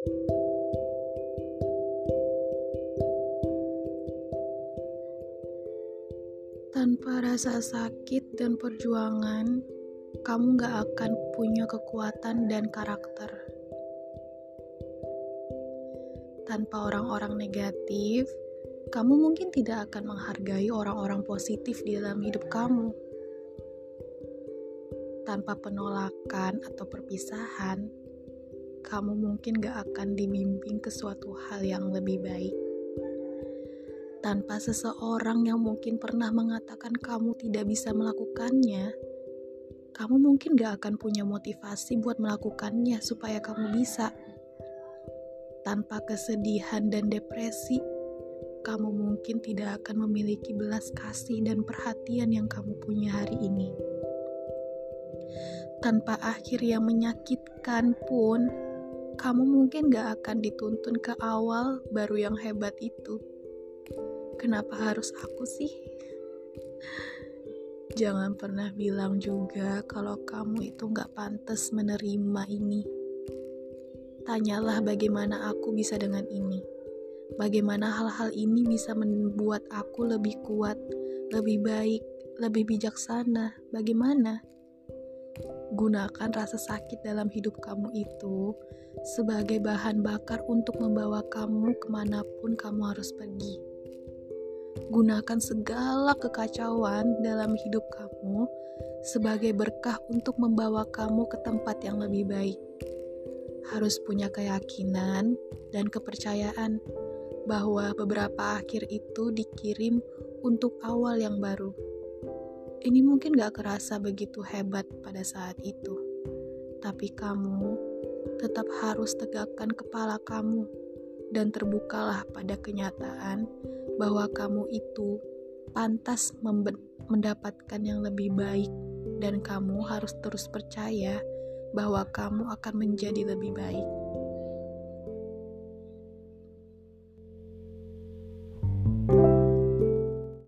Tanpa rasa sakit dan perjuangan, kamu gak akan punya kekuatan dan karakter. Tanpa orang-orang negatif, kamu mungkin tidak akan menghargai orang-orang positif di dalam hidup kamu. Tanpa penolakan atau perpisahan, kamu mungkin gak akan dibimbing ke suatu hal yang lebih baik tanpa seseorang yang mungkin pernah mengatakan kamu tidak bisa melakukannya, kamu mungkin gak akan punya motivasi buat melakukannya supaya kamu bisa. Tanpa kesedihan dan depresi, kamu mungkin tidak akan memiliki belas kasih dan perhatian yang kamu punya hari ini. Tanpa akhir yang menyakitkan pun, kamu mungkin gak akan dituntun ke awal baru yang hebat itu. Kenapa harus aku sih? Jangan pernah bilang juga kalau kamu itu gak pantas menerima ini. Tanyalah bagaimana aku bisa dengan ini. Bagaimana hal-hal ini bisa membuat aku lebih kuat, lebih baik, lebih bijaksana. Bagaimana? Gunakan rasa sakit dalam hidup kamu itu sebagai bahan bakar untuk membawa kamu ke mana pun kamu harus pergi. Gunakan segala kekacauan dalam hidup kamu sebagai berkah untuk membawa kamu ke tempat yang lebih baik. Harus punya keyakinan dan kepercayaan bahwa beberapa akhir itu dikirim untuk awal yang baru. Ini mungkin gak kerasa begitu hebat pada saat itu, tapi kamu tetap harus tegakkan kepala kamu dan terbukalah pada kenyataan bahwa kamu itu pantas mendapatkan yang lebih baik, dan kamu harus terus percaya bahwa kamu akan menjadi lebih baik.